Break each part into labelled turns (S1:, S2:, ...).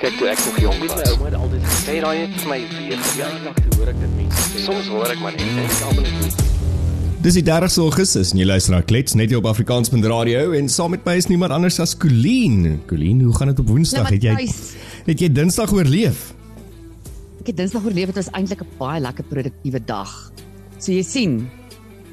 S1: Kyk toe ek nog jonk was. My ouma het altyd gesê raai het vir my weer toe hoor ek dit mense sê. Soms hoor ek maar net en ek almal net
S2: Dis die 30 Augustus en jy luister na Klets net hier op Afrikaans.radio en saam met my is niemand anders as Colleen. Colleen, hoe gaan dit op Woensdag?
S3: Nou,
S2: Het jy het jy Dinsdag oorleef?
S3: Ek het Dinsdag oorleef, dit was eintlik 'n baie lekker produktiewe dag. So jy sien,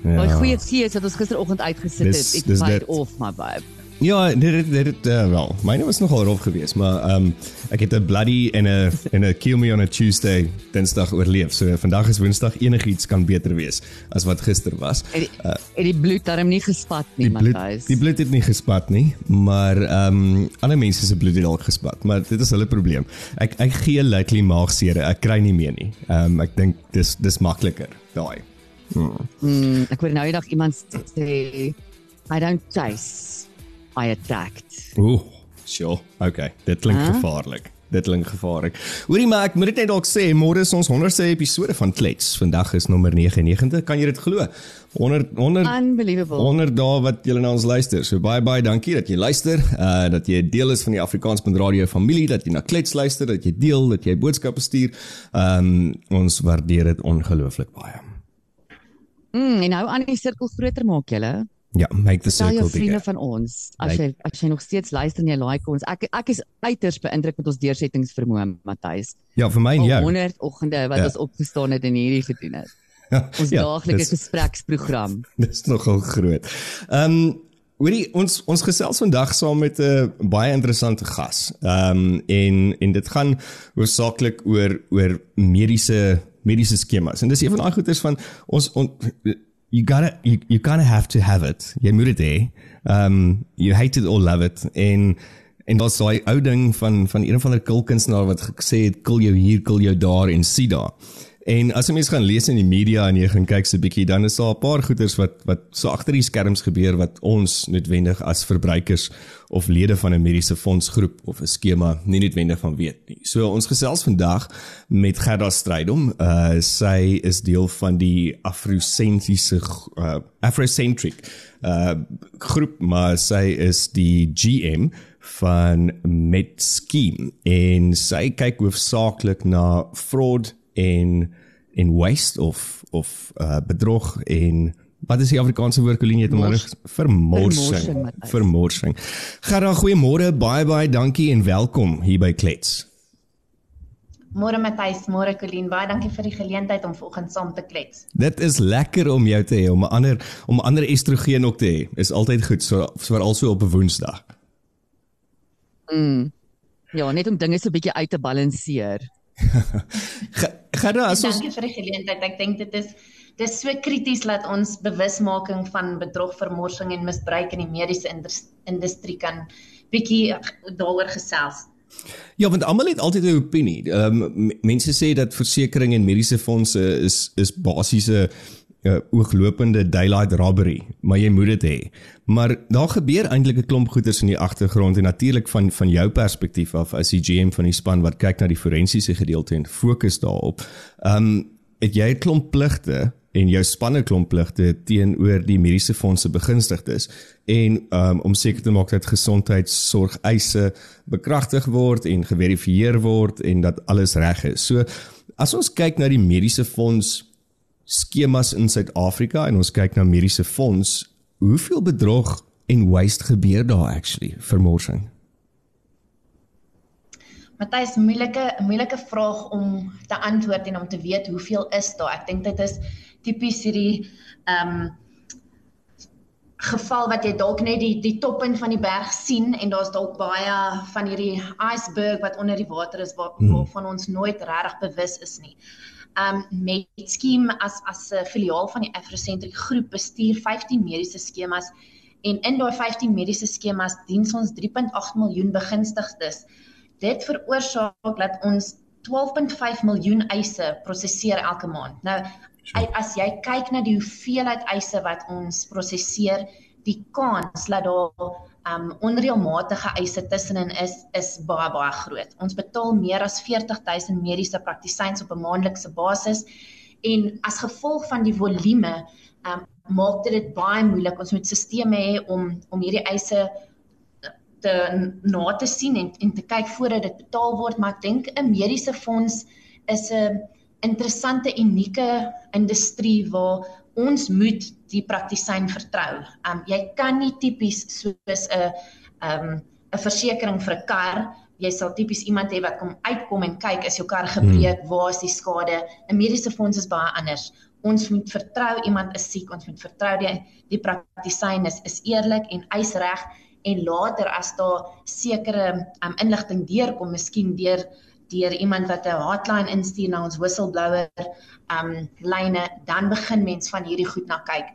S2: Ja.
S3: daai goeie gees wat ons gisteroggend uitgesit
S2: Dis-
S3: het,
S2: dis
S3: it paid
S2: dit.
S3: off my babe.
S2: Ja, dit dit dit het, uh, wel. Myne was nogal rof geweest, maar ehm um, ek het 'n bloody en 'n en 'n kill me on a Tuesday Dinsdag oorleef. So vandag is Woensdag enigiets kan beter wees as wat gister was.
S3: Het die, uh, het die bloed darm nie gespat nie, Matthys.
S2: die bloed het nie gespat nie, maar ehm um, ander mense se bloed het dalk gespat, maar dit is hulle probleem. Ek ek gee lately maagseer. Ek kry nie meer nie. Ehm um, ek dink dis dis makliker daai.
S3: Mm, ek hoor nou eendag iemand sê I don't chase, I attract.
S2: Ooh, sure. Okay, dit klink
S3: Hæ?
S2: gevaarlik. Dit klink gevaarlik. Hoorie maar ek moet dit net dalk sê, môre is ons 100ste episode van Klets. Vandag is nommer 99. Kan jy dit glo? 100 100
S3: Unbelievable.
S2: 100 dae wat julle na ons luister. So baie baie dankie dat jy luister. Uh dat jy 'n deel is van die Afrikaans.radio familie, dat jy na Klets luister, dat jy deel, dat jy boodskappe stuur. Um ons waardeer dit ongelooflik baie.
S3: Mm, en nou aan die sirkel groter maak julle.
S2: Ja, make the
S3: Stel jou
S2: circle
S3: vriende
S2: bigger.
S3: van ons as
S2: Like-
S3: jy as jy nog steeds luister en jy like ons. Ek ek is uiters beïndruk met ons deursettingsvermoë, Matthys.
S2: Ja, vir my en jou.
S3: 100 oggende wat
S2: Ja.
S3: ons opgestaan het en hierdie gedoen het.
S2: Ja,
S3: Ons
S2: ja,
S3: daaglikse gespreksprogram.
S2: Dis nogal groot. Ehm um, hoorie ons ons gesels vandag saam met 'n baie interessante gas. Ehm um, en en dit gaan hoofsaaklik oor oor mediese mediese skemas. En dis een van daai goeders van ons on, you gotta you you kind of have to have it. Jy moet dit hê. Um, you hate it or love it en en daar's daai ou ding van van een van die kulkunstenaar wat gesê het kil jou hier, kil jou daar en sien daar. En as jy mens gaan lees in die media en jy gaan kyk so 'n bietjie, dan is daar 'n paar goeters wat wat so agter die skerms gebeur wat ons noodwendig as verbruikers of lede van 'n mediese fondsgroep of 'n skema nie noodwendig van weet nie. So ons gesels vandag met Gerda Strydom. Uh sy is deel van die afrosentriese uh, afrocentric uh groep, maar sy is die GM van MedScheme en sy kyk hoofsaaklik na fraud en en waste of of uh bedrog en wat is die Afrikaanse woord Colleen het hom
S3: Mors-
S2: vermorsing
S3: vermorsing,
S2: vermorsing. Gerda, goeiemôre, baie baie dankie en welkom hier by Klets.
S4: Môre Matthys, môre Colleen, baie dankie vir die geleentheid om vanoggend saam te klets.
S2: Dit is lekker om jou te hê om 'n ander om 'n ander estrogen ook te hê. Is altyd goed so veral so op 'n Woensdag.
S3: Mm. Ja, net om dinge so 'n bietjie uit te balanseer.
S2: Ge- Gerda, as ons
S4: Dankie vir die geleentheid. Ek dink dit is dis so krities dat ons bewusmaking van bedrog, vermorsing en misbruik in die mediese indus- industrie kan bietjie daaroor gesels.
S2: Ja, want almal het altyd 'n opinie. Ehm um, mense sê dat versekerings en mediese fondse is is basiese uh, ooglopende daylight robbery, maar jy moet dit hê. Maar daar gebeur eintlik 'n klomp goeders in die agtergrond en natuurlik van van jou perspektief af as die GM van die span wat kyk na die forensiese gedeelte en fokus daarop. Ehm um, het jy 'n klomp pligte en jou spanne klomp pligte teenoor die mediese fondse begunstigdes en um, om seker te maak dat gesondheidsorg eise bekragtig word en geverifieer word en dat alles reg is. So as ons kyk na die mediese fonds skemas in Suid-Afrika en ons kyk na mediese fonds, hoeveel bedrog en waste gebeur daar actually vermorsing?
S4: Matthys, moeilike moeilike vraag om te antwoord en om te weet hoeveel is daar. Ek dink dit is tipies hierdie ehm um, geval wat jy dalk net die die toppunt van die berg sien en daar's dalk baie van hierdie iceberg wat onder die water is waar,
S2: Hmm.
S4: waarvan ons nooit regtig bewus is nie. Um MedScheme as as 'n filiaal van die Afrocentric groep bestuur 15 mediese skemas en in daai 15 mediese skemas dien ons 3.8 miljoen begunstigdes. Dit veroorsaak dat ons 12.5 miljoen eise prosesseer elke maand. Nou as jy kyk na die hoeveelheid eise wat ons prosesseer, die kans dat daar um onreëlmatige eise tussenin is is baie baie groot. Ons betaal meer as 40000 mediese praktisyns op 'n maandelikse basis en as gevolg van die volume um maak dit dit baie moeilik. Ons moet sisteme hê om om hierdie eise te na te sien en en te kyk voordat dit betaal word, maar ek dink 'n mediese fonds is 'n interessante unieke industrie waar ons moet die praktisyn vertrou. Um jy kan nie tipies soos 'n um 'n versekering vir 'n kar jy sal tipies iemand hê wat kom uitkom en kyk as jou kar gebreek, hmm. waar is die skade? 'n Mediese fonds is baie anders. Ons moet vertrou iemand is siek, ons moet vertrou die die praktisyn is is eerlik en eisreg en later as daar sekere um, inligting deurkom, miskien deur deur iemand wat 'n hotline instuur na ons whistleblower um lyne, dan begin mens van hierdie goed na kyk.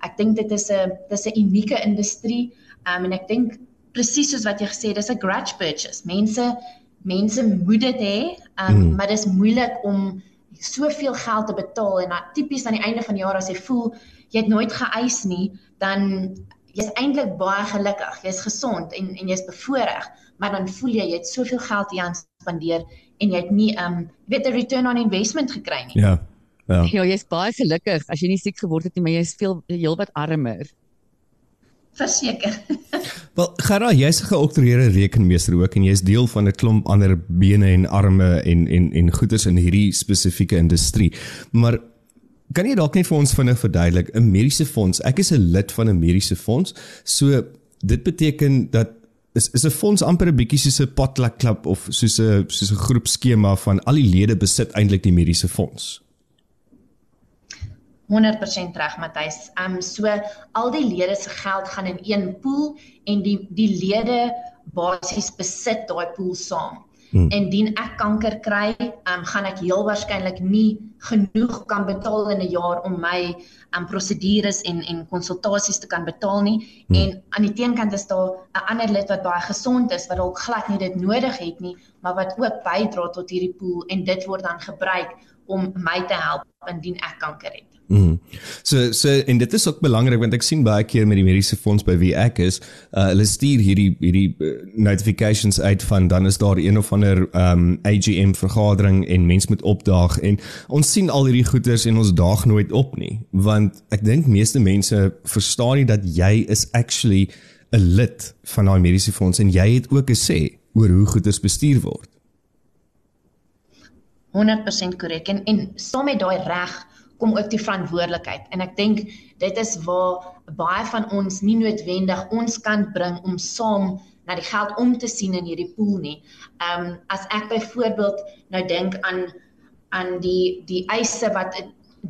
S4: Ek dink dit is 'n dis 'n unieke industrie um, en ek dink presies soos wat jy gesê het, dis 'n grudge purchase. Mense mense moet dit hê, um, mm. maar dit is moeilik om soveel geld te betaal en dan tipies aan die einde van die jaar as jy voel jy het nooit geëis nie, dan jy's eintlik baie gelukkig, jy's gesond en en jy's bevoordeel, maar dan voel jy jy het soveel geld hier aan spandeer en jy het nie um weet 'n return on investment gekry nie.
S2: Ja. Ja,
S3: ja jy's baie gelukkig as jy nie siek geword het nie, maar jy's veel heelwat armer
S4: verseker.
S2: Wel, Gerard, jy's 'n geoktroeëerde rekenmeester ook en jy's deel van 'n klomp ander bene en arme en en en goederes in hierdie spesifieke industrie. Maar kan jy dalk net vir ons vinnig verduidelik 'n mediese fonds? Ek is 'n lid van 'n mediese fonds. So dit beteken dat is is 'n fonds amper 'n bietjie soos 'n potluck klub of soos 'n soos 'n groep skema van al die lede besit eintlik die mediese fonds.
S4: 100% reg Matthys. Ehm um, so al die lede se geld gaan in een pool en die die lede basies besit daai pool saam. Hmm. Indien ek kanker kry, ehm um, gaan ek heel waarskynlik nie genoeg kan betaal in 'n jaar om my ehm um, prosedures en en konsultasies te kan betaal nie. Hmm. En aan die teenkant is daar 'n ander lid wat baie gesond is wat dalk glad nie dit nodig het nie, maar wat ook bydra tot hierdie pool en dit word dan gebruik om my te help indien ek kanker het.
S2: Mm. So so en dit is ook belangrik want ek sien baie keer met die mediese fonds by wie ek is, uh, hulle stuur hierdie hierdie uh, notifications uit van dan is daar een of ander um AGM vergadering en mense moet opdaag en ons sien al hierdie goeders en ons daag nooit op nie want ek dink meeste mense verstaan nie dat jy is actually 'n lid van daai mediese fonds en jy het ook 'n sê oor hoe goeders bestuur word.
S4: 100% korrek en en saam met daai reg kom ook die verantwoordelikheid en ek dink dit is waar baie van ons nie noodwendig ons kan bring om saam na die geld om te sien in hierdie pool nie. Ehm um, as ek byvoorbeeld nou dink aan aan die die eise wat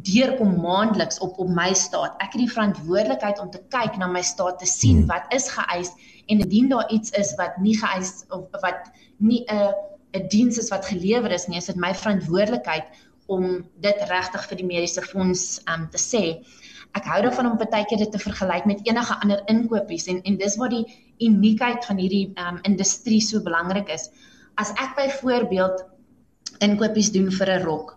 S4: deurkom maandeliks op op my staat. Ek het die verantwoordelikheid om te kyk na my staat te sien hmm. wat is geëis en indien daar iets is wat nie geëis of wat nie 'n 'n diens is wat gelewer is nie, is dit my verantwoordelikheid om dit regtig vir die mediese fonds um te sê. Ek hou daarvan om baie keer dit te vergelyk met enige ander inkopies en en dis waar die uniekheid van hierdie um industrie so belangrik is. As ek byvoorbeeld inkopies doen vir 'n rok,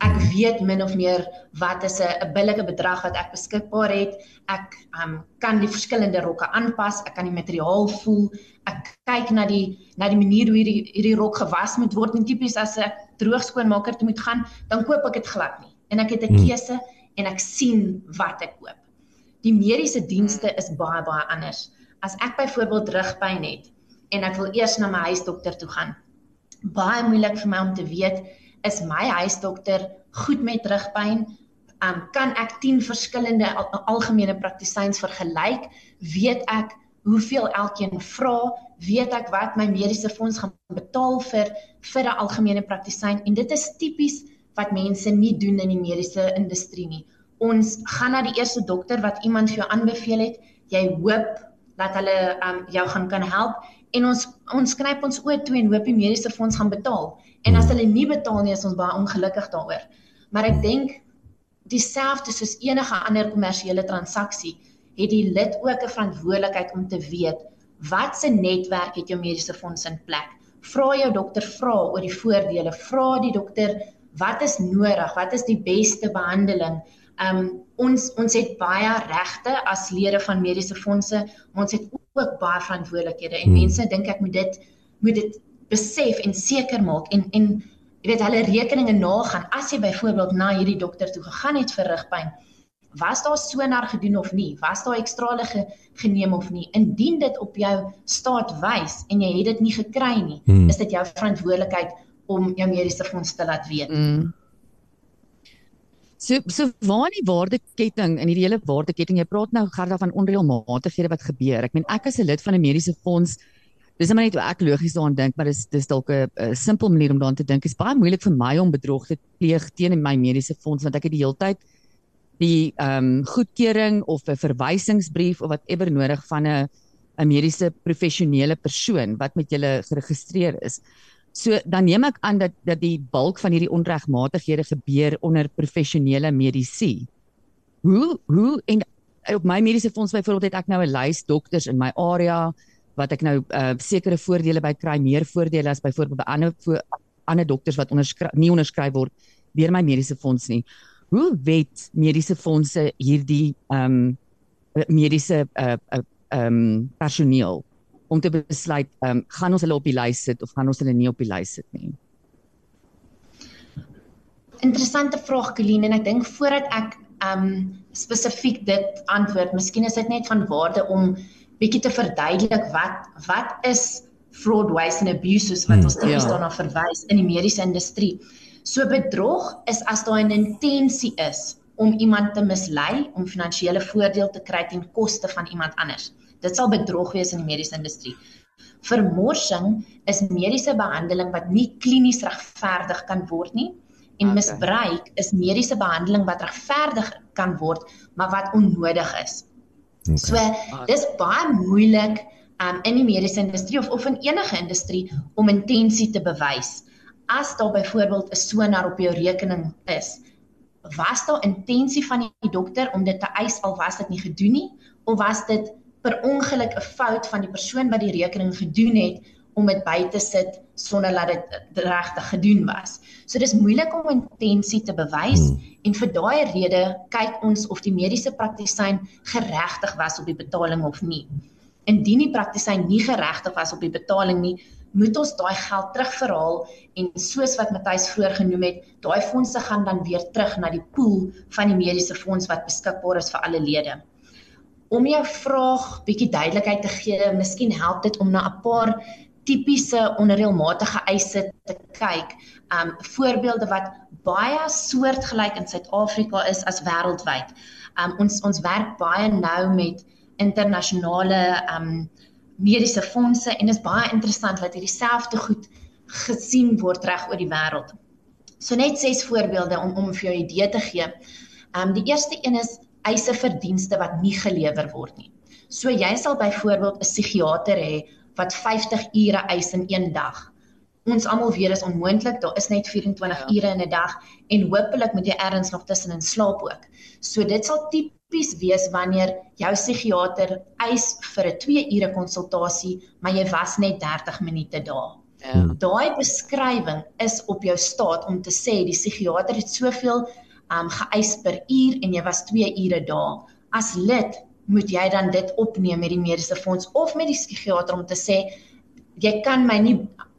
S4: ek weet min of meer wat is 'n billike bedrag wat ek beskikbaar het. Ek um kan die verskillende rokke aanpas, ek kan die materiaal voel. Ek kyk na die na die manier hoe hierdie hierdie rok gewas moet word en tipies as 'n droogskoonmaker toe moet gaan, dan koop ek dit glad nie. En ek het 'n hmm. keuse en ek sien wat ek koop. Die mediese dienste is baie baie anders. As ek byvoorbeeld rugpyn het en ek wil eers na my huisdokter toe gaan. Baie moeilik vir my om te weet is my huisdokter goed met rugpyn? Um kan ek 10 verskillende al algemene praktisyns vergelyk? Weet ek hoeveel elkeen vra? weet ek wat my mediese fonds gaan betaal vir vir 'n algemene praktisyn en dit is tipies wat mense nie doen in die mediese industrie nie. Ons gaan na die eerste dokter wat iemand vir jou aanbeveel het. Jy hoop dat hulle um jou gaan kan help en ons ons knyp ons oë toe en hoop die mediese fonds gaan betaal. En as hulle nie betaal nie, is ons baie ongelukkig daaroor. Maar ek dink dieselfde soos enige ander kommersiële transaksie, het die lid ook 'n verantwoordelikheid om te weet wat se netwerk het jou mediese fonds in plek? Vra jou dokter vra oor die voordele. Vra die dokter wat is nodig? Wat is die beste behandeling? Um ons ons het baie regte as lede van mediese fondse, maar ons het ook baie verantwoordelikhede en hmm. mense dink ek moet dit moet dit besef en seker maak en en jy weet hulle rekeninge nagaan as jy byvoorbeeld na hierdie dokter toe gegaan het vir rugpyn Was daar sonar gedoen of nie? Was daar ekstrale ge, geneem of nie? Indien dit op jou staat wys en jy het dit nie gekry nie, hmm. is dit jou verantwoordelikheid om jou mediese fonds te laat weet. Mm.
S3: So so waar die waardeketting in hierdie hele waardeketting jy praat nou gerda van onreëlmatighede wat gebeur. Ek meen ek as 'n lid van 'n mediese fonds dis net net hoe ek logies daaraan dink, maar dis dis dalk 'n simpel manier om daaraan te dink. Dit is baie moeilik vir my om bedrog te pleeg teen my mediese fonds want ek het die hele tyd die ehm um, goedkeuring of 'n verwysingsbrief of whatever nodig van 'n 'n mediese professionele persoon wat met julle geregistreer is. So dan neem ek aan dat dat die bulk van hierdie onregmatighede gebeur onder professionele medisy. Hoe hoe en op my mediese fonds byvoorbeeld het ek nou 'n lys dokters in my area wat ek nou uh, sekere voordele by kry, meer voordele as byvoorbeeld by ander ander dokters wat onderskryf nie onderskryf word deur my mediese fonds nie. Hoe wet mediese fondse hierdie ehm um, mediese uh, uh, um, personeel om te besluit, ehm um, gaan ons hulle op die lys sit of gaan ons hulle nie op die lys sit nie?
S4: Interessante vraag Colleen en ek dink voordat ek ehm um, spesifiek dit antwoord, miskien is dit net van waarde om bietjie te verduidelik wat wat is fraud, waste and abuse soos wat hmm, ons tipies ja. daarna verwys in die mediese industrie. So bedrog is as daar 'n intensie is om iemand te mislei om finansiële voordeel te kry ten koste van iemand anders. Dit sal bedrog wees in die mediese industrie. Vermorsing is mediese behandeling wat nie klinies regverdig kan word nie en okay. misbruik is mediese behandeling wat regverdig kan word maar wat onnodig is. Okay. So dis baie moeilik um, in die mediese industrie of of in enige industrie om intensie te bewys. As daar byvoorbeeld 'n sonar op jou rekening is, was daar intensie van die dokter om dit te eis al was dit nie gedoen nie of was dit per ongeluk 'n fout van die persoon wat die rekening gedoen het om dit by te sit sonder dat dit regtig gedoen was. So dis moeilik om intensie te bewys hmm. en vir daai rede kyk ons of die mediese praktisyn geregtig was op die betaling of nie. Indien die praktisyn nie geregtig was op die betaling nie, moet ons daai geld terugverhaal en soos wat Matthys vroeër genoem het, daai fondse gaan dan weer terug na die pool van die mediese fonds wat beskikbaar is vir alle lede om jou vraag bietjie duidelikheid te gee, miskien help dit om na 'n paar tipiese onreëlmatige eise te kyk. Um voorbeelde wat baie soortgelyk in Suid-Afrika is as wêreldwyd. Um ons ons werk baie nou met internasionale um mediese fondse en dit is baie interessant dat hierdie selfde goed gesien word reg oor die wêreld. So net ses voorbeelde om om vir jou 'n idee te gee. Um die eerste een is eise vir dienste wat nie gelewer word nie. So jy sal byvoorbeeld 'n psigiater hê wat 50 ure eis in een dag. Ons almal weet is onmoontlik, daar is net 24 ja. ure in 'n dag en hopelik moet jy ergens nog tussenin slaap ook. So dit sal tipies wees wanneer jou psigiater eis vir 'n 2 ure konsultasie, maar jy was net 30 minute daar. Ja. Daai beskrywing is op jou staat om te sê die psigiater het soveel um geëis per uur en jy was 2 ure daar. As lid moet jy dan dit opneem met die mediese fonds of met die psigiater om te sê jy kan my nie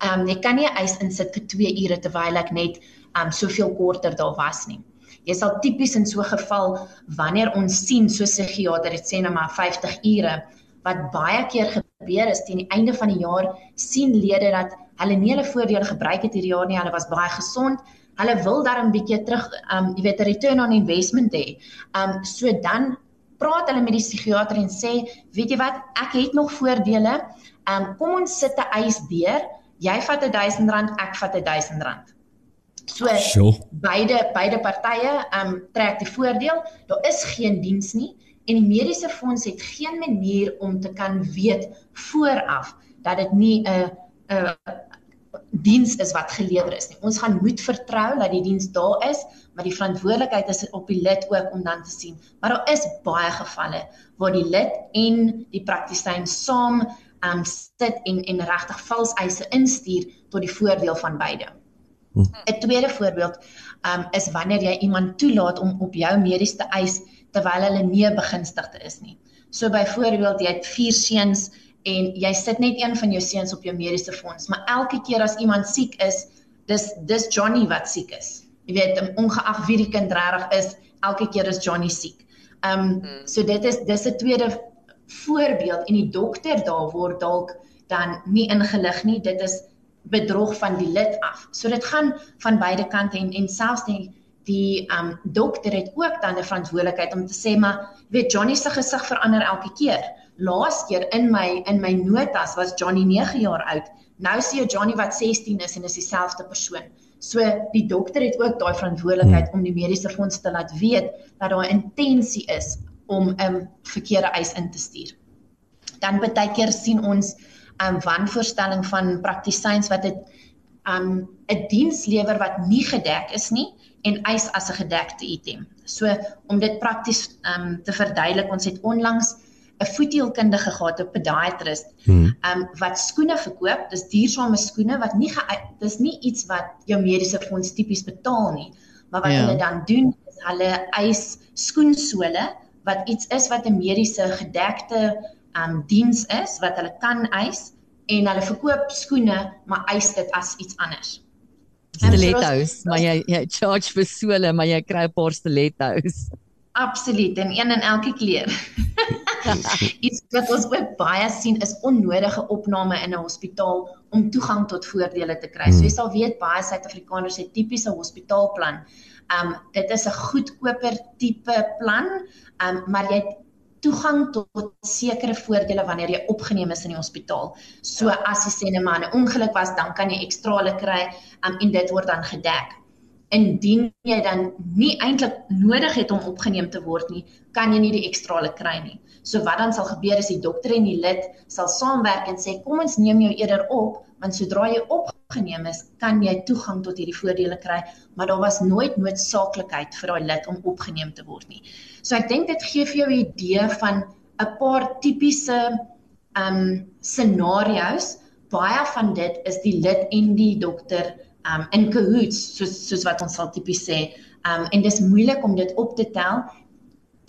S4: um jy kan nie eis insit vir 2 ure terwyl ek net um soveel korter daar was nie. Jy sal tipies in so 'n geval wanneer ons sien so 'n psigiater het sê nou maar 50 ure wat baie keer gebeur is teen die einde van die jaar sien lede dat hulle nie hulle voordele gebruik het hierdie jaar nie, hulle was baie gesond, hulle wil daar 'n bietjie terug um jy weet 'n return on investment hê. Um so dan praat hulle met die psigiater en sê, weet jy wat, ek het nog voordele. Um kom ons sit 'n eis deur. Jy vat 'n R1000, ek vat 'n R1000. So sure. beide beide partye um trek die voordeel. Daar is geen diens nie en die mediese fonds het geen manier om te kan weet vooraf dat dit nie 'n 'n diens is wat gelewer is nie. Ons gaan moet vertrou dat die diens daar is, maar die verantwoordelikheid is op die lid ook om dan te sien. Maar daar is baie gevalle waar die lid en die praktisyn saam um sit en en regtig vals eise instuur tot die voordeel van beide. Hm. 'n Tweede voorbeeld um is wanneer jy iemand toelaat om op jou medies te eis terwyl hulle nie begunstigde is nie. So byvoorbeeld jy het vier seuns en jy sit net een van jou seuns op jou mediese fonds, maar elke keer as iemand siek is, dis dis Johnny wat siek is. Jy weet, ongeag wie die kind reg is, elke keer is Johnny siek. Ehm um, so dit is dis 'n tweede voorbeeld en die dokter daar word dalk dan nie ingelig nie. Dit is bedrog van die lid af. So dit gaan van beide kante en en selfs die die um dokter het ook dan 'n verantwoordelikheid om te sê maar weet Johnny se gesig verander elke keer. Laas keer in my in my notas was Johnny 9 jaar oud. Nou sien jy Johnny wat 16 is en is dieselfde persoon. So die dokter het ook daai verantwoordelikheid hmm. om die mediese fonds te laat weet dat daar 'n intensie is om 'n um, verkeerde eis in te stuur. Dan baie keer sien ons 'n um, wanvoorstelling van praktisyns wat dit 'n um, 'n diens lewer wat nie gedek is nie en eis as 'n gedekte item. So om dit prakties um, te verduidelik, ons het onlangs 'n voeteelkundige gehad, 'n podiatrist, hmm. um, wat skoene verkoop. Dis duursame skoene wat nie dis nie iets wat jou mediese fonds tipies betaal nie, maar wat ja. hulle dan doen is hulle eis skoensole wat iets is wat 'n mediese gedekte um diens is wat hulle kan eis en hulle verkoop skoene maar eis dit as iets anders.
S3: Stilettos, maar jy jy charge vir sole, maar jy kry 'n paar stilettos.
S4: Absoluut, en een in elke kleur. iets wat ons ook baie sien is onnodige opname in 'n hospitaal om toegang tot voordele te kry. So jy sal weet baie Suid-Afrikaners het tipiese hospitaalplan Um dit is 'n goedkoper tipe plan, um maar jy het toegang tot sekere voordele wanneer jy opgeneem is in die hospitaal. So ja. as jy sê 'n man 'n ongeluk was, dan kan jy ekstrale kry um en dit word dan gedek. Indien jy dan nie eintlik nodig het om opgeneem te word nie, kan jy nie die ekstrale kry nie. So wat dan sal gebeur is die dokter en die lid sal saamwerk en sê kom ons neem jou eerder op want sodra jy opgeneem is, kan jy toegang tot hierdie voordele kry, maar daar was nooit noodsaaklikheid vir daai lid om opgeneem te word nie. So ek dink dit gee vir jou 'n idee van 'n paar tipiese um scenario's. Baie van dit is die lid en die dokter um in cahoots soos soos wat ons sal tipies sê. Um en dis moeilik om dit op te tel.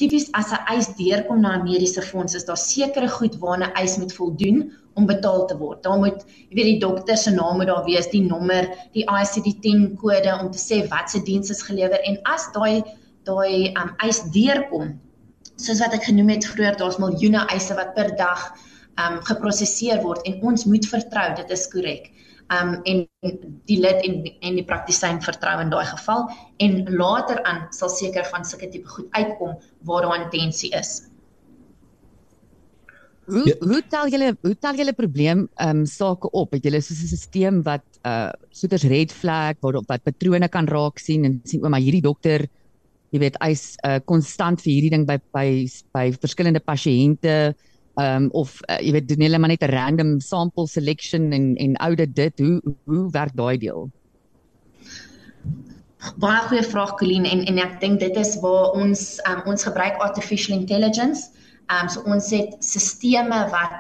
S4: Tipies as 'n eis deurkom na 'n mediese fonds, is daar sekere goed waarna 'n eis moet voldoen om betaal te word. Daar moet, jy weet, die dokter se naam moet daar wees, die nommer, die ICD-10 kode om te sê wat se diens is gelewer en as daai daai um eis deurkom, soos wat ek genoem het vroeër, daar's miljoene eise wat per dag um geprosesseer word en ons moet vertrou dit is korrek. Um en die lid en en die praktisyn vertrou in daai geval en later aan sal seker van sulke tipe goed uitkom waar daar intensie is.
S3: Hoe ja. hoe tel julle hoe tel julle probleem ehm um, sake op? Het julle so 'n stelsel wat uh soos red flag waar wat patrone kan raak sien en sien o, maar hierdie dokter jy weet hy's uh konstant vir hierdie ding by by by verskillende pasiënte ehm um, of uh, jy weet doen hulle maar net 'n random sample selection en en audit dit. Hoe hoe werk daai deel?
S4: Baie goeie vraag Colleen en en ek dink dit is waar ons um, ons gebruik artificial intelligence. Ehm um, so ons het sisteme wat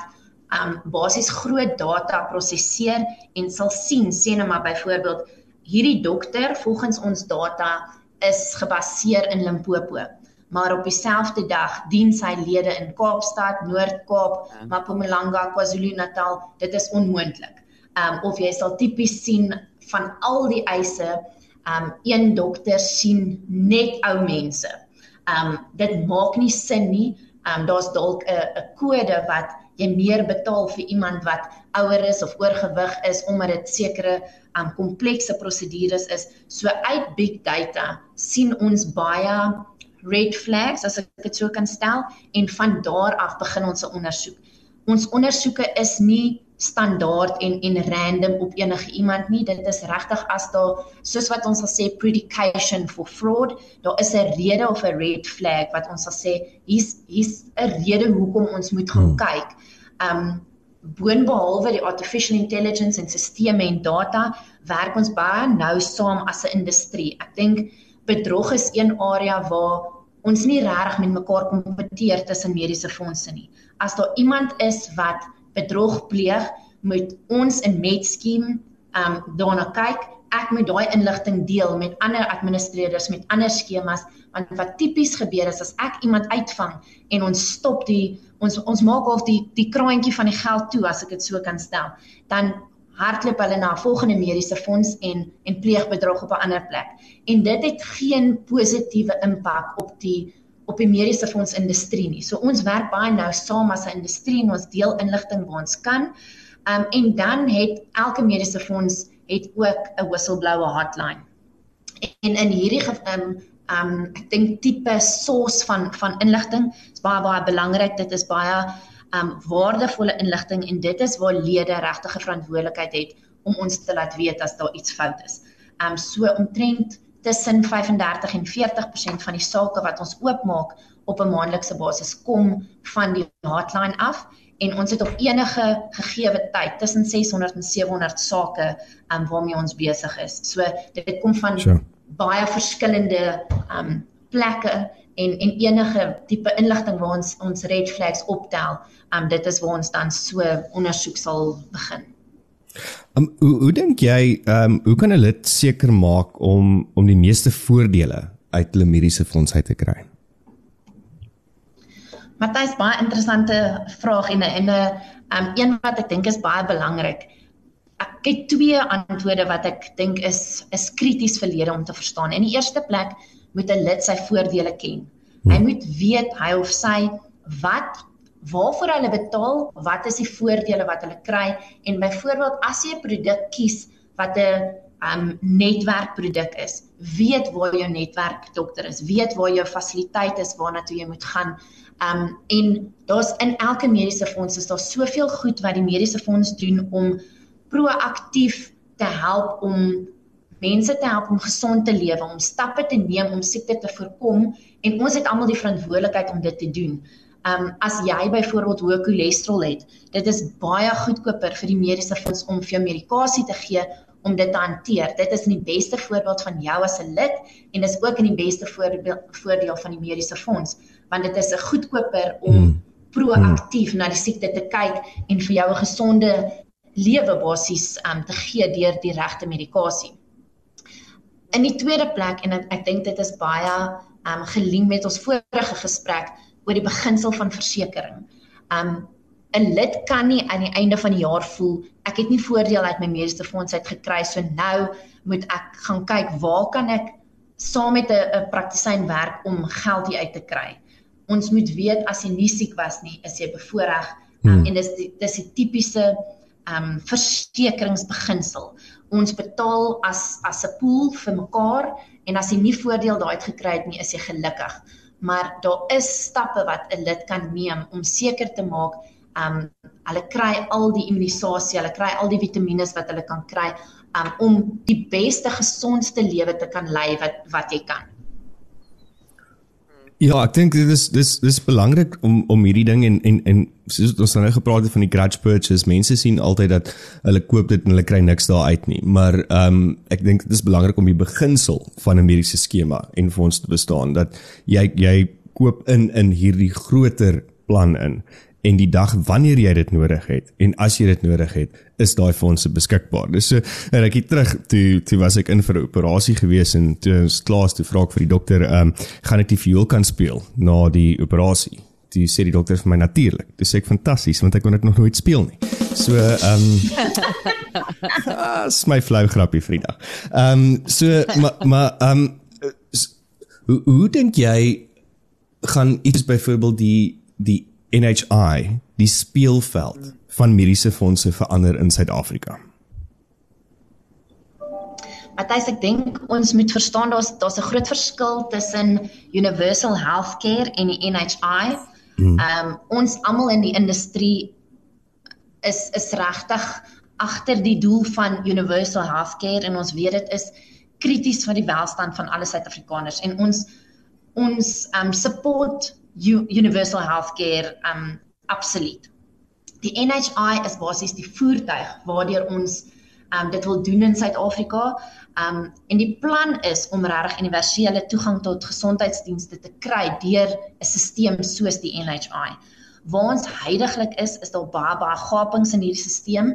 S4: ehm um, basies groot data prosesseer en sal sien sê nou maar byvoorbeeld hierdie dokter volgens ons data is gebaseer in Limpopo maar op dieselfde dag dien sy lede in Kaapstad, Noord-Kaap, ja. Mpumalanga, KwaZulu-Natal. Dit is onmoontlik. Ehm um, of jy sal tipies sien van al die eise, ehm um, een dokter sien net ou mense. Ehm um, dit maak nie sin nie um, daar's dalk 'n 'n kode wat jy meer betaal vir iemand wat ouer is of oorgewig is omdat dit sekere um komplekse prosedures is. So uit big data sien ons baie red flags as ek dit so kan stel en van daar af begin ons 'n ondersoek. Ons ondersoeke is nie standaard en en random op enige iemand nie. Dit is regtig as daar soos wat ons sal sê predication for fraud, daar is 'n rede of 'n red flag wat ons sal sê hier's hier's 'n rede hoekom ons moet gaan hmm. kyk. Um boonbehalwe die artificial intelligence en sisteme en data, werk ons baie nou saam as 'n industrie. Ek dink bedrog is een area waar ons nie regtig met mekaar kompeteer tussen mediese fondse nie. As daar iemand is wat bedrog pleeg, moet ons in Metskiem um daarna kyk. Ek moet daai inligting deel met ander administrateurs met ander skemas want wat tipies gebeur is as ek iemand uitvang en ons stop die ons ons maak of die die kraantjie van die geld toe as ek dit so kan stel, dan hardloop hulle na 'n volgende mediese fonds en en pleeg bedrog op 'n ander plek. En dit het geen positiewe impak op die op die mediese fonds industrie nie. So ons werk baie nou saam as 'n industrie en ons deel inligting waar ons kan. Um en dan het elke mediese fonds het ook 'n whistleblower hotline. En in hierdie um um ek dink tipe source van van inligting is baie baie belangrik. Dit is baie um waardevolle inligting en dit is waar lede regtig 'n verantwoordelikheid het om ons te laat weet as daar iets fout is. Um so omtrent tussen 35 en 40% van die sake wat ons oopmaak op 'n maandelikse basis kom van die hotline af en ons het op enige gegeewe tyd tussen 600 en 700 sake um, waarmee ons besig is. So dit kom van sure. baie verskillende um plekke en en enige tipe inligting waar ons ons red flags optel, um dit is waar ons dan so ondersoek sal begin.
S2: Um, hoe hoe dink jy um hoe kan 'n lid seker maak om om die meeste voordele uit hulle mediese fonds uit te kry?
S4: Matthys baie interessante vraag en 'n 'n um een wat ek dink is baie belangrik. Ek het twee antwoorde wat ek dink is is krities vir lede om te verstaan. In die eerste plek moet 'n lid sy voordele ken. Hy hmm. moet weet hy of sy wat waarvoor hulle betaal, wat is die voordele wat hulle kry en byvoorbeeld as jy 'n produk kies wat 'n um netwerkproduk is, weet waar jou netwerkdokter is, weet waar jou fasiliteit is waarna toe jy moet gaan. Um en daar's in elke mediese fonds is daar soveel goed wat die mediese fonds doen om proaktief te help om mense te help om gesond te lewe, om stappe te neem om siekte te voorkom en ons het almal die verantwoordelikheid om dit te doen. Um as jy byvoorbeeld hoë cholesterol het, dit is baie goedkoper vir die mediese fonds om vir jou medikasie te gee om dit te hanteer. Dit is in die beste voorbeeld van jou as 'n lid en is ook in die beste voordeel van die mediese fonds want dit is 'n goedkoper om hmm. proaktief na die siekte te kyk en vir jou 'n gesonde lewe basies um te gee deur die regte medikasie. In die tweede plek en ek, ek dink dit is baie um gelink met ons vorige gesprek oor die beginsel van versekerings. Um 'n lid kan nie aan die einde van die jaar voel ek het nie voordeel uit my mediese fonds uit gekry so nou moet ek gaan kyk waar kan ek saam met 'n praktisyn werk om geld uit te kry. Ons moet weet as jy nie siek was nie, is jy bevoordeel um, hmm. en dis die, dis die tipiese um versekeringsbeginsel. Ons betaal as as 'n pool vir mekaar en as jy nie voordeel daai uit gekry het nie, is jy gelukkig maar daar is stappe wat 'n lid kan neem om seker te maak um hulle kry al die immunisasie, hulle kry al die vitamiene wat hulle kan kry um om die beste gesondste lewe te kan lei wat wat jy kan.
S2: Ja, ek dink dit is dis dis belangrik om om hierdie ding en en en soos ons nou gepraat het van die grudge purchase, mense sien altyd dat hulle koop dit en hulle kry niks daar uit nie. Maar ehm um, ek dink dit is belangrik om die beginsel van 'n mediese skema en ons te bestaan dat jy jy koop in in hierdie groter plan in en die dag wanneer jy dit nodig het en as jy dit nodig het is daai fondse beskikbaar. Dis so en ek het terug toe toe was ek in vir 'n operasie gewees en toe ons klaar toe vra ek vir die dokter ehm um, gaan ek die viool kan speel na die operasie. Toe sê die dokter vir my natuurlik. Dis ek fantasties want ek kon dit nog nooit speel nie. So ehm um, is my flou grappie Frida. Ehm um, so maar maar ehm um, hoe hoe dink jy gaan iets byvoorbeeld die die NHI die speelveld van mediese fondse verander in Suid-Afrika?
S4: Matthys, ek dink ons moet verstaan daar's daar's 'n groot verskil tussen universal healthcare en die NHI. Hmm. Ehm um, ons almal in die industrie is is regtig agter die doel van universal healthcare en ons weet dit is krities vir die welstand van alle Suid-Afrikaners en ons ons ehm um, support universal healthcare um absoluut. Die NHI is basies die voertuig waardeur ons um dit wil doen in Suid-Afrika. Um en die plan is om regtig universele toegang tot gesondheidsdienste te kry deur 'n stelsel soos die NHI. Waar ons heidaglik is, is daar baie baie gapings in hierdie stelsel.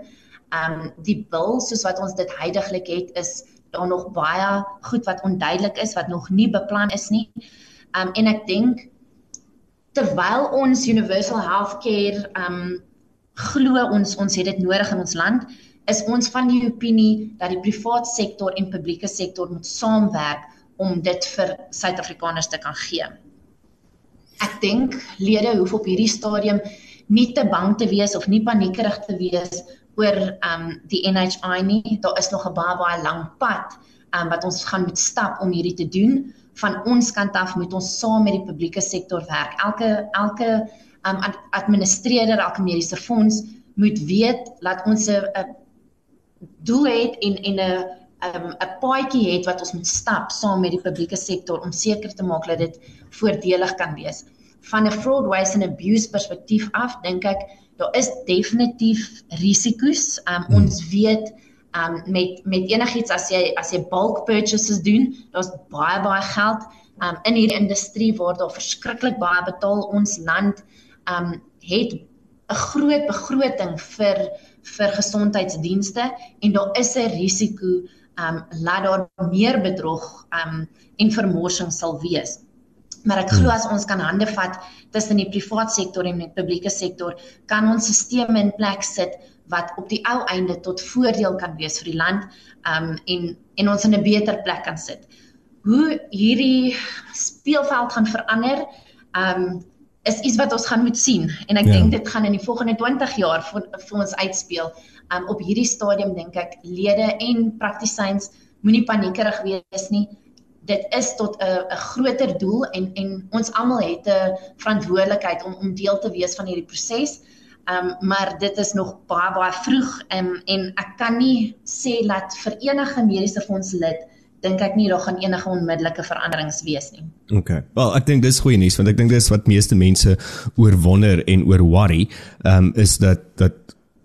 S4: Um die bil soos wat ons dit heidaglik het is daar nog baie goed wat onduidelik is wat nog nie beplan is nie. Um en ek dink terwyl ons universal healthcare um glo ons ons het dit nodig in ons land is ons van die opinie dat die private sektor en publieke sektor moet saamwerk om dit vir Suid-Afrikaners te kan gee. ek dink lede hoef op hierdie stadium nie te bang te wees of nie paniekerig te wees oor um die NHI nie. Daar is nog 'n baie baie lang pad um wat ons gaan moet stap om hierdie te doen. Van ons kant af moet ons saam met die publieke sektor werk. Elke elke um administreerder, elke mediese fonds moet weet dat ons 'n doel het en en 'n um 'n paadjie het wat ons moet stap saam met die publieke sektor om seker te maak dat dit voordelig kan wees. Van 'n fraud, waste and abuse perspektief af, dink ek daar is definitief risiko's. Um hmm. ons weet um met met enigiets as jy as jy bulk purchases doen, daar's baie baie geld. Um in hierdie industrie waar daar verskriklik baie betaal. Ons land um het 'n groot begroting vir vir gesondheidsdienste en daar is 'n risiko um laat daar meer bedrog um en vermorsing sal wees. Maar ek glo as ons kan hande vat tussen die private sektor en die publieke sektor, kan ons stelsels in plek sit wat op die ou einde tot voordeel kan wees vir die land um en en ons in 'n beter plek kan sit. Hoe hierdie speelveld gaan verander um is iets wat ons gaan moet sien en ek ja. dink dit gaan in die volgende 20 jaar vir, vir ons uitspeel. Um op hierdie stadium dink ek lede en praktisyns moenie paniekerig wees nie. Dit is tot 'n 'n groter doel en en ons almal het 'n verantwoordelikheid om om deel te wees van hierdie proses. Um maar dit is nog baie baie vroeg um, en ek kan nie sê dat vir enige mediese fonds lid dink ek nie daar gaan enige onmiddellike veranderings wees nie.
S2: Okay. Wel, ek dink dis goeie nuus want ek dink dis wat meeste mense oor wonder en oor worry, um is dat dat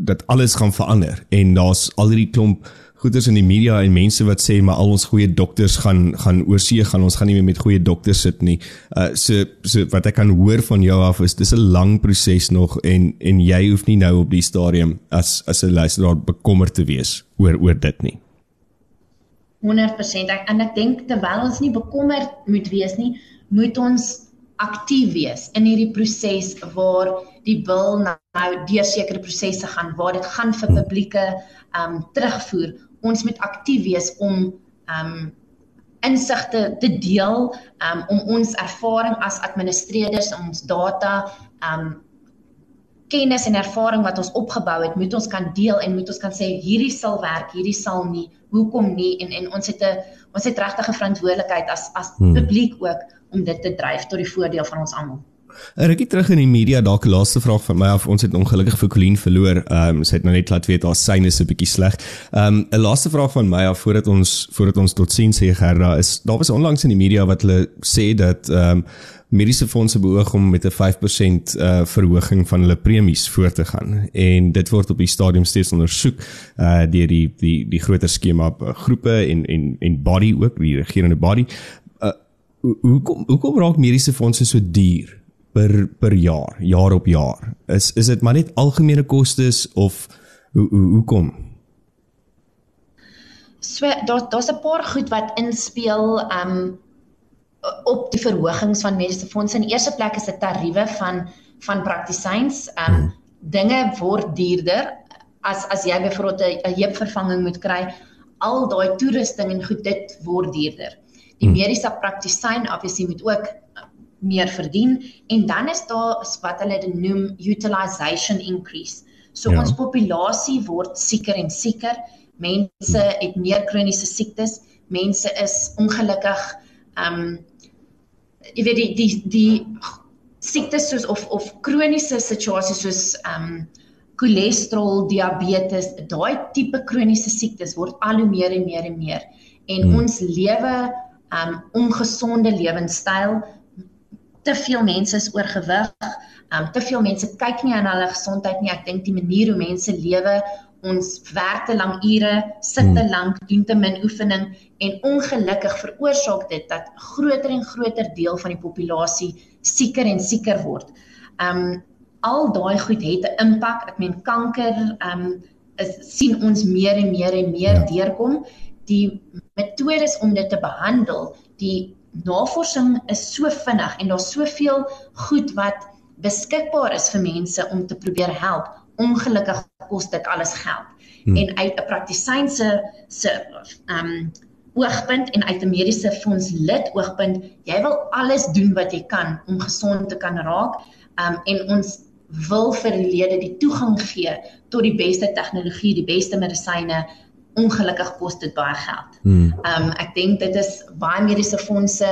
S2: dat alles gaan verander en daar's al hierdie klomp goeders in die media en mense wat sê maar al ons goeie dokters gaan gaan oorsee gaan ons gaan nie meer met goeie dokters sit nie. Uh so so wat ek kan hoor van jou af is dis 'n lang proses nog en en jy hoef nie nou op die stadium as as 'n luisteraar bekommerd te wees oor oor dit nie.
S4: 100% ek, en ek dink terwyl ons nie bekommerd moet wees nie, moet ons aktief wees in hierdie proses waar die bil nou deur sekere prosesse gaan waar dit gaan vir publieke um terugvoer ons moet aktief wees om um insigte te deel um om ons ervaring as administreerders ons data um kennis en ervaring wat ons opgebou het moet ons kan deel en moet ons kan sê hierdie sal werk hierdie sal nie hoekom nie en en ons het 'n ons het regtig 'n verantwoordelikheid as as hmm. publiek ook om dit te dryf tot die voordeel van ons almal
S2: Ek het terug in die media dalk 'n laaste vraag van my af. Ons het ongelukkig vir Colleen verloor. Ehm um, sy het nou net laat weet haar syne is 'n bietjie sleg. Ehm um, 'n laaste vraag van my af voordat ons voordat ons tot sien sê Gerda is daar was onlangs in die media wat hulle sê dat ehm um, mediese fondse beoog om met 'n 5% uh, verhoging van hulle premies voort te gaan en dit word op die stadium steeds ondersoek uh deur die die die groter skema uh, groepe en en en body ook die regerende body. Uh hoekom hoekom raak mediese fondse so duur? Per per jaar, jaar op jaar. Is is dit maar net algemene kostes of hoe hoe hoekom?
S4: So daar daar's 'n paar goed wat inspel um op die verhogings van mediese fondse. In eerste plek is dit tariewe van van praktisyns. Um hmm. dinge word duurder as as jy byvoorbeeld 'n heupvervanging moet kry. Al daai toerusting en goed dit word duurder. Die hmm. mediese praktisyn obviously moet ook meer verdien en dan is daar wat hulle dit noem utilization increase. So ja. ons populasie word sieker en sieker. Mense het meer kroniese siektes. Mense is ongelukkig ehm um, jy weet die die die siektes soos of of kroniese situasies soos ehm um, cholesterol, diabetes, daai tipe kroniese siektes word al hoe meer en meer en meer. En hmm. ons lewe ehm um, ongesonde lewenstyl te veel mense is oorgewig. Um te veel mense kyk nie aan hulle gesondheid nie. Ek dink die manier hoe mense lewe, ons werk te lank ure, sit te hmm. lank, doen te min oefening en ongelukkig veroorsaak dit dat groter en groter deel van die populasie sieker en sieker word. Um al daai goed het 'n impak. Ek meen kanker um is sien ons meer en meer en meer ja. deurkom. Die metodes om dit te behandel, die navorsing is so vinnig en daar's soveel goed wat beskikbaar is vir mense om te probeer help. Ongelukkig kos dit alles geld. Hmm. En uit 'n praktisyn se se ehm um, oogpunt en uit 'n mediese fonds lid oogpunt, jy wil alles doen wat jy kan om gesond te kan raak. Um en ons wil vir die lede die toegang gee tot die beste tegnologie, die beste medisyne. Ongelukkig kos dit baie geld. Hmm. Um ek dink dit is baie mediese fondse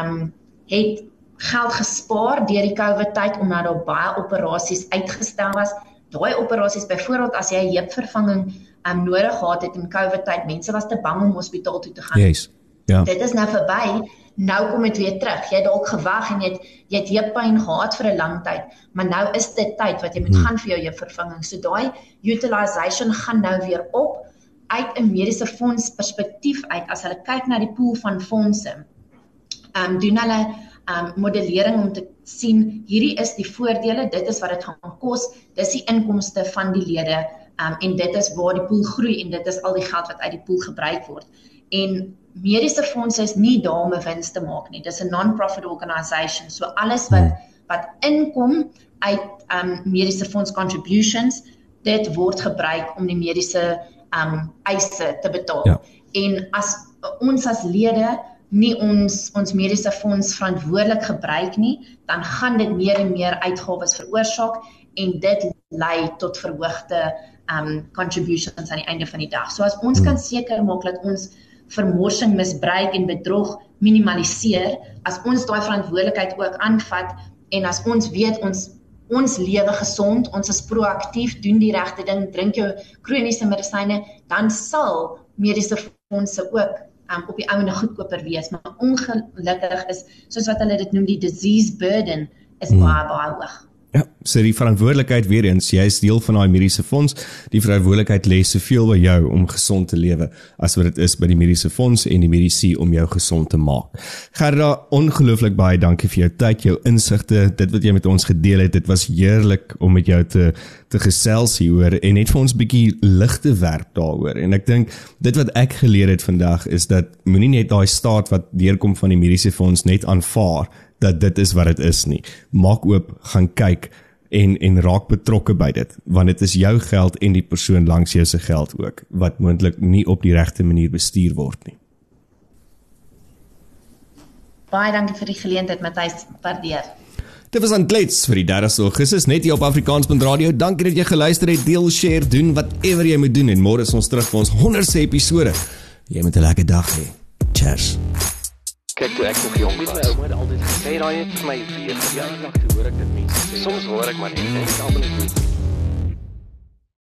S4: um het geld gespaar deur die COVID tyd omdat daar baie operasies uitgestel was. Daai operasies byvoorbeeld as jy 'n heupvervanging um nodig gehad het in COVID tyd, mense was te bang om hospitaal toe te gaan.
S2: Yes. Ja.
S4: Dit is nou verby. Nou kom dit weer terug. Jy het dalk gewag en jy het jy het heuppyn gehad vir 'n lang tyd, maar nou is dit tyd wat jy moet hmm. gaan vir jou heupvervanging. So daai utilization gaan nou weer op uit 'n mediese fonds perspektief uit as hulle kyk na die pool van fondse. Um doen hulle um modellering om te sien hierdie is die voordele, dit is wat dit gaan kos, dis die inkomste van die lede um, en dit is waar die pool groei en dit is al die geld wat uit die pool gebruik word. En mediese fondse is nie daar om 'n wins te maak nie. Dis 'n non-profit organisation. So alles wat wat inkom uit um mediese fonds contributions, dit word gebruik om die mediese um eise te betaal. Ja. En as ons as lede nie ons ons mediese fonds verantwoordelik gebruik nie, dan gaan dit meer en meer uitgawes veroorsaak en dit lei tot verhoogde um contributions aan die einde van die dag. So as ons kan seker maak dat ons vermorsing, misbruik en bedrog minimaliseer, as ons daai verantwoordelikheid ook aanvat en as ons weet ons ons lewe gesond, ons is proaktief, doen die regte ding, drink jou kroniese medisyne, dan sal mediese fondse ook um, op die ouene goedkoper wees. Maar ongelukkig is soos wat hulle dit noem die disease burden is hmm. baie baie hoog.
S2: Ja, so die verantwoordelikheid weer eens, jy is deel van daai mediese fonds. Die verantwoordelikheid lê soveel by jou om gesond te lewe as wat dit is by die mediese fonds en die mediese om jou gesond te maak. Gerda, ongelooflik baie dankie vir jou tyd, jou insigte, dit wat jy met ons gedeel het. Dit was heerlik om met jou te te gesels hieroor en net vir ons 'n bietjie lig te werp daaroor. En ek dink dit wat ek geleer het vandag is dat moenie net daai staat wat deurkom van die mediese fonds net aanvaar dat dit is wat dit is nie. Maak oop, gaan kyk en en raak betrokke by dit want dit is jou geld en die persoon langs jou se geld ook wat moontlik nie op die regte manier bestuur word nie.
S4: Baie dankie vir die geleentheid Matthys, waardeer.
S2: Dit was aan klets vir die 30 Augustus net hier op Afrikaans.radio. Dankie dat jy geluister het. Deel, share, doen whatever jy moet doen en môre is ons terug vir ons 100ste episode. Jy moet 'n lekker dag hê. Cheers.
S1: Kyk toe ek nog jong was, gesê daai het my weer jaar lank hoor ek dit mense sê. Soms hoor ek maar net en ek almal net